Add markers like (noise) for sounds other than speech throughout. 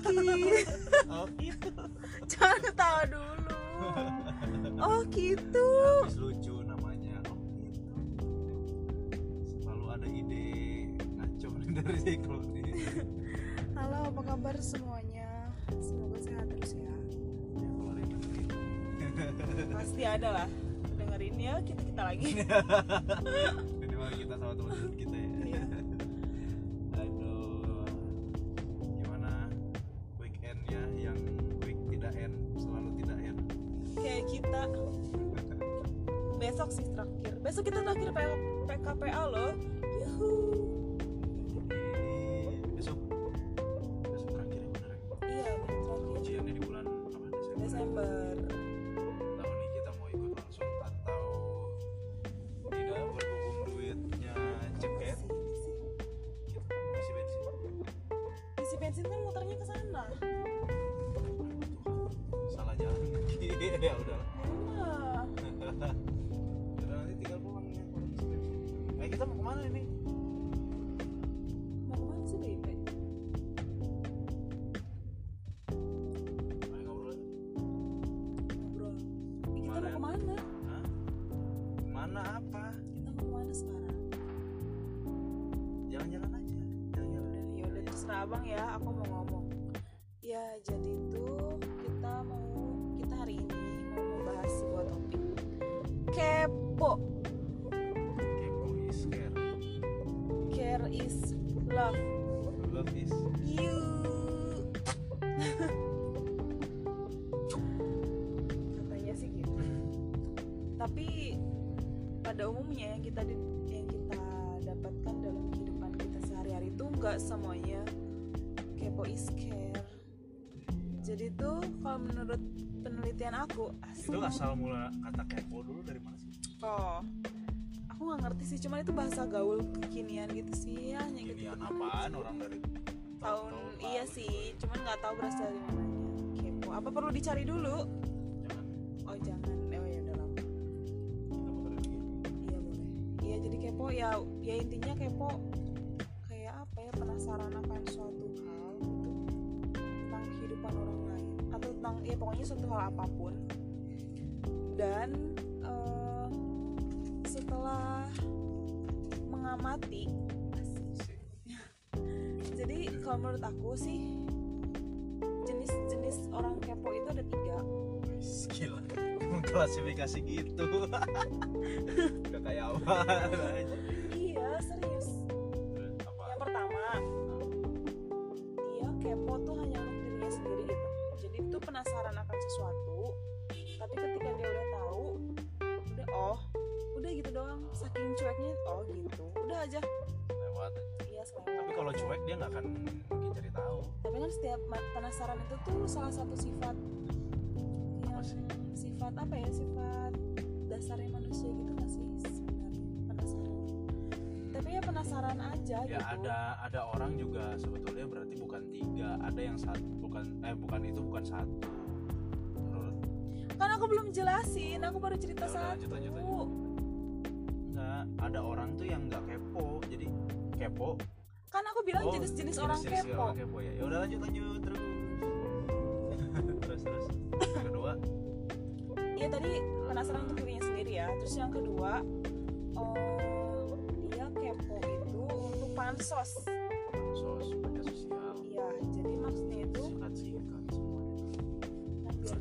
gitu. Oh gitu. Jangan ketawa dulu. Oh gitu. Habis lucu namanya. Oh gitu. Selalu ada ide ngaco (laughs) dari nih halo apa kabar semuanya? Semoga sehat terus ya. Ya kalau ada yang dengerin. (laughs) Pasti ada lah. Dengerin ya kita kita lagi. Minimal kita sama teman-teman kita PKPA loh yuhu besok. Besok terakhir ya bener ya iya bener terakhir. Ujiannya di bulan apa Desember? Desember. Tahu nih kita mau ikut langsung atau tidak berhubung duitnya ceket isi bensin? Isi bensin kan muternya ke sana. Salah jalan. (laughs) Ya udah abang ya, aku mau ngomong. Ya jadi tuh kita mau kita hari ini mau membahas sebuah topik kepo. kepo is care Care is love. love is You. Katanya sih gitu. Tapi pada umumnya yang kita yang kita dapatkan dalam kehidupan kita sehari-hari itu nggak semuanya is care. Jadi tuh kalau menurut penelitian aku itu asal mula kata kepo dulu dari mana sih? Oh, aku nggak ngerti sih, cuman itu bahasa gaul kekinian gitu sih, ya, hanya gitu. Apaan orang dari tahun tahun iya lalu. sih cuman nggak tahu berasal dari mananya kepo. Apa perlu dicari dulu? Jangan. Oh jangan. Oh ya udah lama iya boleh. Iya jadi kepo. Ya ya intinya kepo. Kayak apa ya penasaran akan suatu pokoknya suatu hal apa pun. Dan eh, setelah mengamati (laughs) jadi kalau menurut aku sih jenis-jenis orang kepo itu ada tiga. Wis, gila (laughs) mengklasifikasi gitu. (laughs) Udah kayak apa aja. Lewat iya tapi selewat kalau cuek dia nggak akan mungkin cari tahu. Tapi kan setiap penasaran itu tuh salah satu sifat Apa sih? sifat apa ya? Sifat dasarnya manusia gitu gak sih sebenarnya? Penasaran. Tapi ya penasaran aja ya gitu. ada ada orang juga sebetulnya berarti bukan tiga. Ada yang satu bukan eh bukan itu bukan satu. Menurut kan aku belum jelasin aku baru cerita Ya satu lanjut, lanjut, lanjut. Ada orang tuh yang nggak kepo jadi kepo. Kan aku bilang Oh, jenis-jenis orang jenis-jenis kepo orang kepo. ya. Ya udah lanjut lanjut terus. (laughs) Terus terus. Yang kedua? Iya tadi penasaran untuk dirinya sendiri ya. Terus yang kedua oh dia kepo itu untuk pansos. Sos media sosial. Iya jadi maksudnya itu sikat sikat semuanya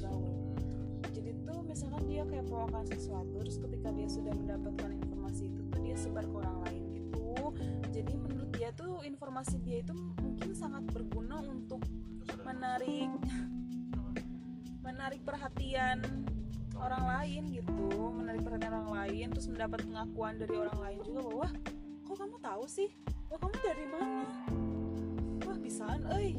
gaul. Hmm, jadi tuh misalkan dia kepo akan sesuatu terus ketika dia sudah mendapatkan informasi itu tuh dia sebar ke orang lain gitu. Jadi menurut dia tuh informasi dia itu mungkin sangat berguna untuk menarik menarik perhatian orang lain gitu. Menarik perhatian orang lain terus mendapat pengakuan dari orang lain juga bahwa kok kamu tahu sih? Wah kamu dari mana? Wah bisaan euy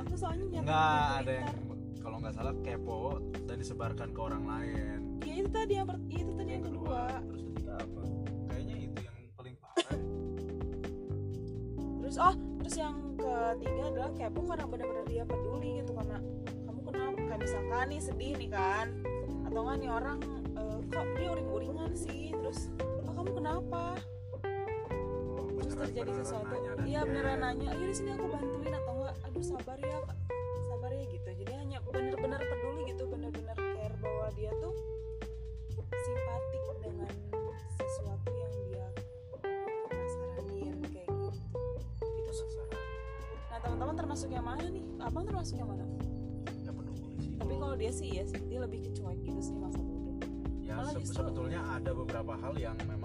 aku soalnya nyiapin nggak ada yang kalau nggak salah kepo dan disebarkan ke orang lain. Ya itu tadi yang itu tadi yang kedua. terus ketiga apa? Kayaknya itu yang paling parah. Terus oh terus yang ketiga adalah kepo karena benar-benar dia peduli gitu karena kayak misalkan nih sedih nih kan? Atau nggak nih orang eh, kok dia uring-uringan sih? Terus oh kamu kenapa terus terjadi sesuatu iya dia- beneran nanya iya di sini aku bantuin atau enggak aduh sabar ya Kak. sabar ya gitu jadi hanya bener-bener peduli gitu bener-bener care bahwa dia tuh simpatik dengan sesuatu yang dia penasaran kayak gitu itu sih. Penasaran. nah teman-teman termasuk yang mana nih abang termasuk yang mana tapi kalau dia sih ya sih dia lebih kecuek gitu sih masa bodoh ya malah se- justru- sebetulnya ada beberapa hal yang memang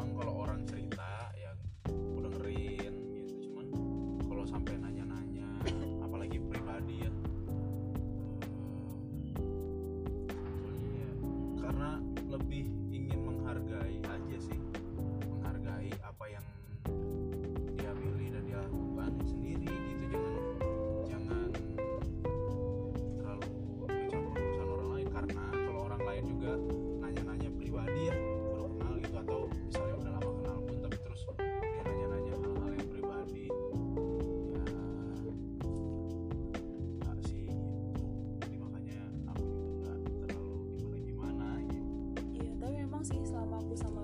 sih selama aku sama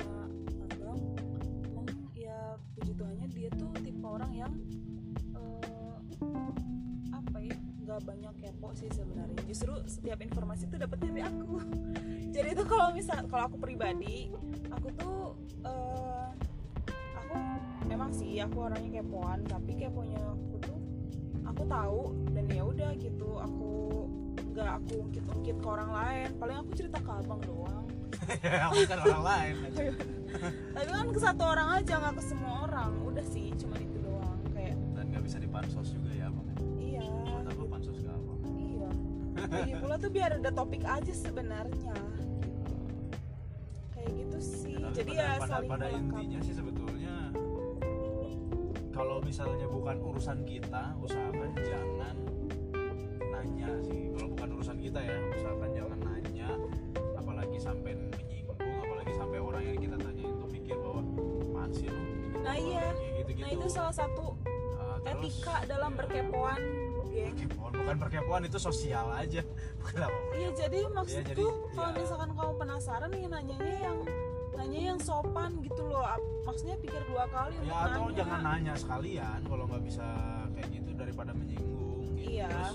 abang emang ya puji Tuhannya dia tuh tipe orang yang eh, apa ya nggak banyak kepo sih sebenarnya. Justru setiap informasi tuh dapetnya dari aku. (laughs) Jadi tuh kalau misal kalau aku pribadi aku tuh eh, aku emang sih aku orangnya kepoan tapi keponya aku tuh aku tahu dan ya udah gitu aku nggak aku ungkit-ungkit ke orang lain. Paling aku cerita ke abang doang. (laughs) Ya bukan orang lain (laughs) tapi kan ke satu orang aja nggak ke semua orang. Udah sih cuma itu doang kayak dan nggak bisa dipansos juga ya bang iya. Buat apa pansos ke apa iya. Lagi pula tuh biar ada topik aja sebenarnya. Gitu. kayak gitu sih. Jadi pada, ya pada, saling pada intinya sih sebetulnya kalau misalnya bukan urusan kita usahakan jangan itu salah satu Nah, terus, etika dalam ya, berkepoan geng. Berkepoan bukan berkepoan itu sosial aja. (laughs) Bukan apa iya jadi maksudku jadi, kalau ya. misalkan kamu penasaran nih nanyanya yang nanya yang sopan gitu loh. Maksudnya pikir dua kali ya atau nanya. jangan nanya sekalian kalau nggak bisa kayak gitu daripada menyinggung gitu. Iya. terus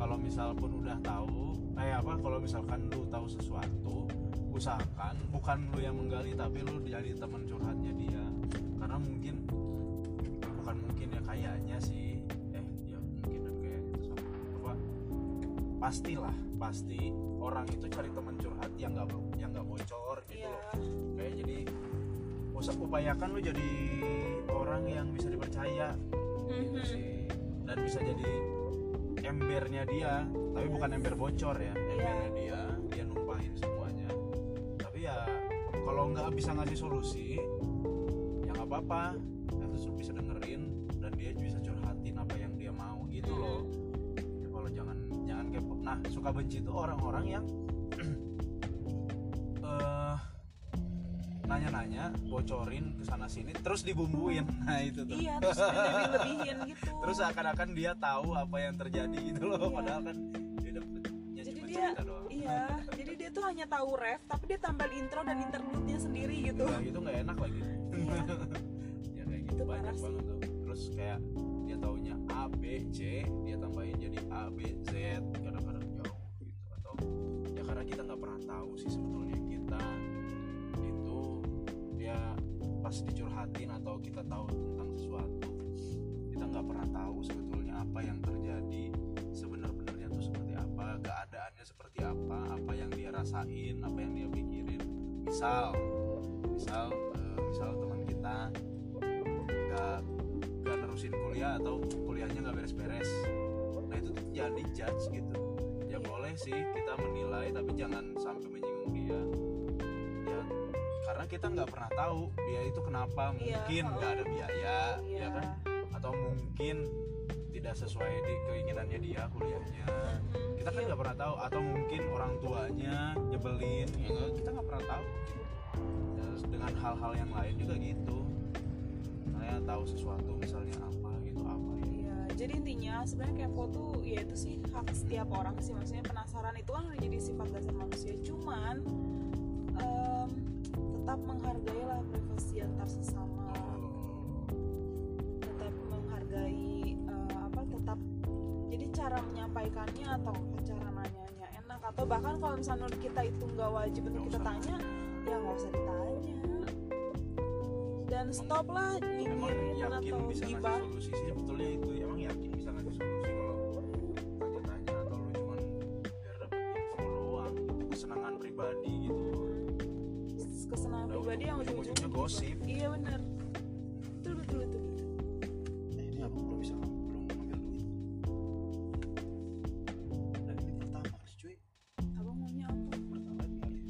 kalau misal pun udah tahu eh apa kalau misalkan lu tahu sesuatu usahakan bukan lu yang menggali tapi lu jadi teman curhatnya dia. Karena mungkin ya kayaknya sih eh ya mungkin kayak gitu sama apa pastilah pasti orang itu cari teman curhat yang nggak yang nggak bocor gitu iya. loh. Kayak jadi usah upayakan lu jadi orang yang bisa dipercaya. Gitu Mhm. sih. Dan bisa jadi embernya dia tapi bukan ember bocor ya. Embernya dia dia numpahin semuanya. Tapi ya kalau nggak bisa ngasih solusi ya nggak apa-apa. Terus bisa dengerin nah suka benci itu orang-orang yang (clears throat) eh nanya-nanya bocorin ke sana sini terus dibumbuin. (laughs) Nah itu tuh. Iya terus lebih-lebihin gitu. (laughs) Terus seakan-akan dia tahu apa yang terjadi gitu loh. Iya. padahal kan dia dapetnya Jadi dia- doang. iya jadi dia tuh hanya tahu ref tapi dia tambah intro dan interlude-nya sendiri gitu. Udah gitu nggak enak lagi. Iya. (laughs) Ya kayak gitu. Itu banyak banget tuh. Terus kayak dia taunya A B C dia tambahin jadi A B Z kadang-kadang karena kita nggak pernah tahu sih sebetulnya kita itu dia pas dicurhatin atau kita tahu tentang sesuatu kita nggak pernah tahu sebetulnya apa yang terjadi sebenar-benarnya tuh seperti apa keadaannya seperti apa apa yang dia rasain apa yang dia pikirin. Misal misal eh, misal teman kita nggak nggak nerusin kuliah atau kuliahnya nggak beres-beres. Nah itu tuh jangan dijudge gitu boleh sih kita menilai tapi jangan sampai menyinggung dia. Ya karena kita nggak pernah tahu dia itu kenapa. Iya, mungkin nggak ada biaya iya. ya kan? Atau mungkin tidak sesuai di keinginannya dia kuliahnya. Kita kan Iya. nggak pernah tahu. Atau mungkin orang tuanya nyebelin ya kita nggak pernah tahu. Ya, dengan hal-hal yang lain juga gitu. Saya tahu sesuatu misalnya apa jadi intinya sebenarnya kepo tuh ya itu sih hak setiap orang sih. Maksudnya penasaran itu kan udah jadi sifat dasar manusia. Cuman em, tetap menghargailah privasi antar sesama tetap menghargai eh, apa tetap jadi cara menyampaikannya atau cara nanyanya enak. Atau bahkan kalau misalnya kita itu nggak wajib untuk kita tanya ya nggak usah ditanya. Dan stop lah nyinyirin yakin atau bisa gibah solusi sih. Sebetulnya itu ujung-ujungnya ujungnya gosip. iya bener betul betul betul, eh, ini apa belum bisa belum ngambil duit. Dan ini pertama sih cuy. Abang maunya apa pertama kali.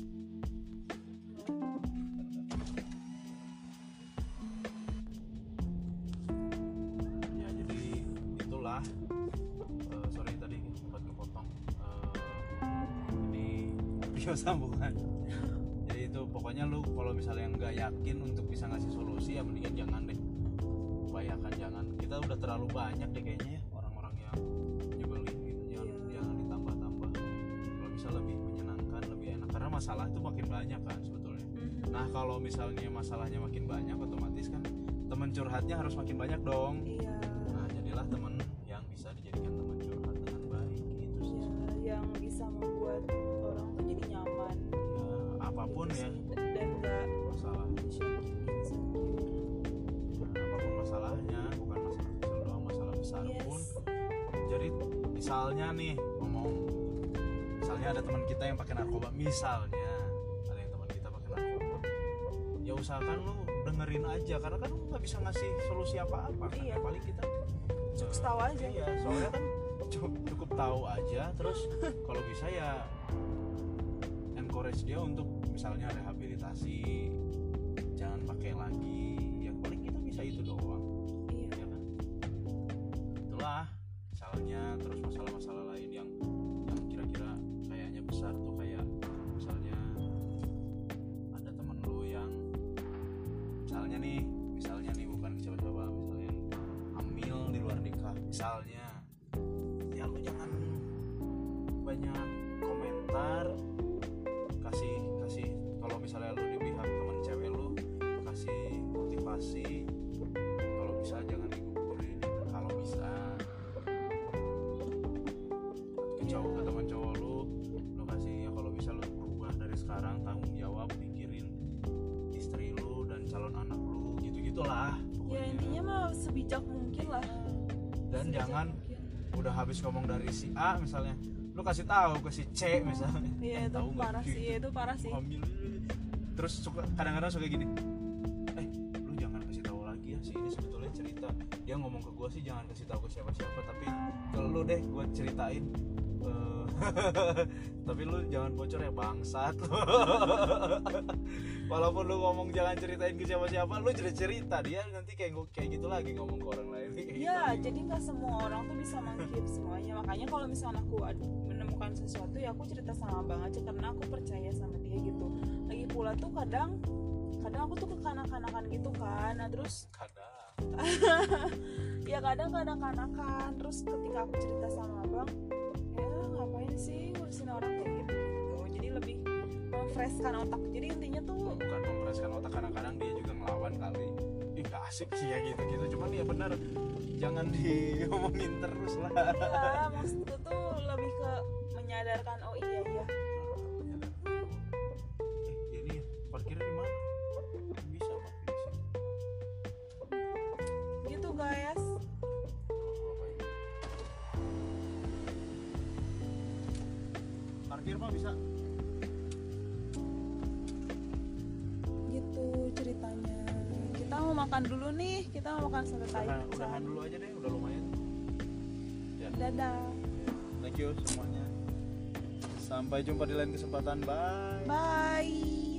Ya jadi itulah Eh, sorry tadi sempat kepotong. Eh, ini (laughs) video sambungan pokoknya lu kalau misalnya nggak yakin untuk bisa ngasih solusi ya mendingan jangan deh. Upayakan jangan. Kita udah terlalu banyak deh kayaknya ya orang-orang yang nyebelin gitu jangan Iya. jangan ditambah-tambah. Kalau bisa lebih menyenangkan lebih enak. Karena masalah itu makin banyak kan sebetulnya. Mhm. nah kalau misalnya masalahnya makin banyak otomatis kan teman curhatnya harus makin banyak dong. Iya. Nah jadilah teman yang bisa dijadikan teman curhat dengan baik gitu sih. Ya yang bisa membuat apa pun ya dan nggak masalah apa pun masalahnya bukan masalah kecil doang masalah besar Yes. pun jadi misalnya nih ngomong misalnya ada teman kita yang pakai narkoba misalnya ada yang teman kita pakai narkoba ya usahakan lu dengerin aja karena kan lu nggak bisa ngasih solusi apa-apa kan Iya. Ya, paling kita Cukup eh, tahu aja. iya soalnya kan cukup, cukup tahu aja terus (laughs) kalau bisa ya encourage dia untuk misalnya rehabilitasi jangan pakai lagi. Ya paling kita bisa itu doang. Iya. Ya kan? Itulah misalnya terus masalah-masalah lain yang yang kira-kira kayaknya besar tuh kayak misalnya ada temen lu yang misalnya nih misalnya nih bukan siapa-siapa misalnya hamil di luar nikah misalnya. Ya lu jangan banyak komentar udah habis ngomong dari si A misalnya lu kasih tahu ke si C misalnya. Iya itu tahu parah sih? sih itu parah sih. Hamil. Terus suka kadang-kadang suka gini eh lu jangan kasih tahu lagi ya si ini sebetulnya cerita. Dia ngomong ke gua sih jangan kasih tahu ke siapa-siapa tapi ke lu deh gua ceritain (laughs) tapi lu jangan bocor ya bangsat (laughs) walaupun lu ngomong jangan ceritain ke siapa-siapa lu jadi cerita dia nanti kayak kayak gitu lagi ngomong ke orang lain Kayak (laughs) gitu Iya, jadi nggak semua orang tuh bisa mengkeep semuanya. Makanya kalau misalnya aku menemukan sesuatu ya aku cerita sama abang aja karena aku percaya sama dia gitu. Lagi pula tuh kadang kadang aku tuh kekanak-kanakan gitu kan. Nah, terus kadang ya kadang kadang kanakan terus ketika aku cerita sama abang ya ngapain sih ngurusin orang kayak gitu gitu. Jadi lebih memfreshkan otak. Jadi intinya tuh bukan memperaskan otak kadang-kadang dia juga ngelawan kali ih gak asik sih ya gitu-gitu cuman ya bener jangan (laughs) diomongin terus lah ya maksudku tuh lebih ke menyadarkan oh iya iya parkir mah bisa. Gitu ceritanya. Kita mau makan dulu nih kita mau makan sate udahan, taichan udahan dulu aja deh udah lumayan. Ya. Dadah. Thank you semuanya. Sampai jumpa di lain kesempatan. Bye. Bye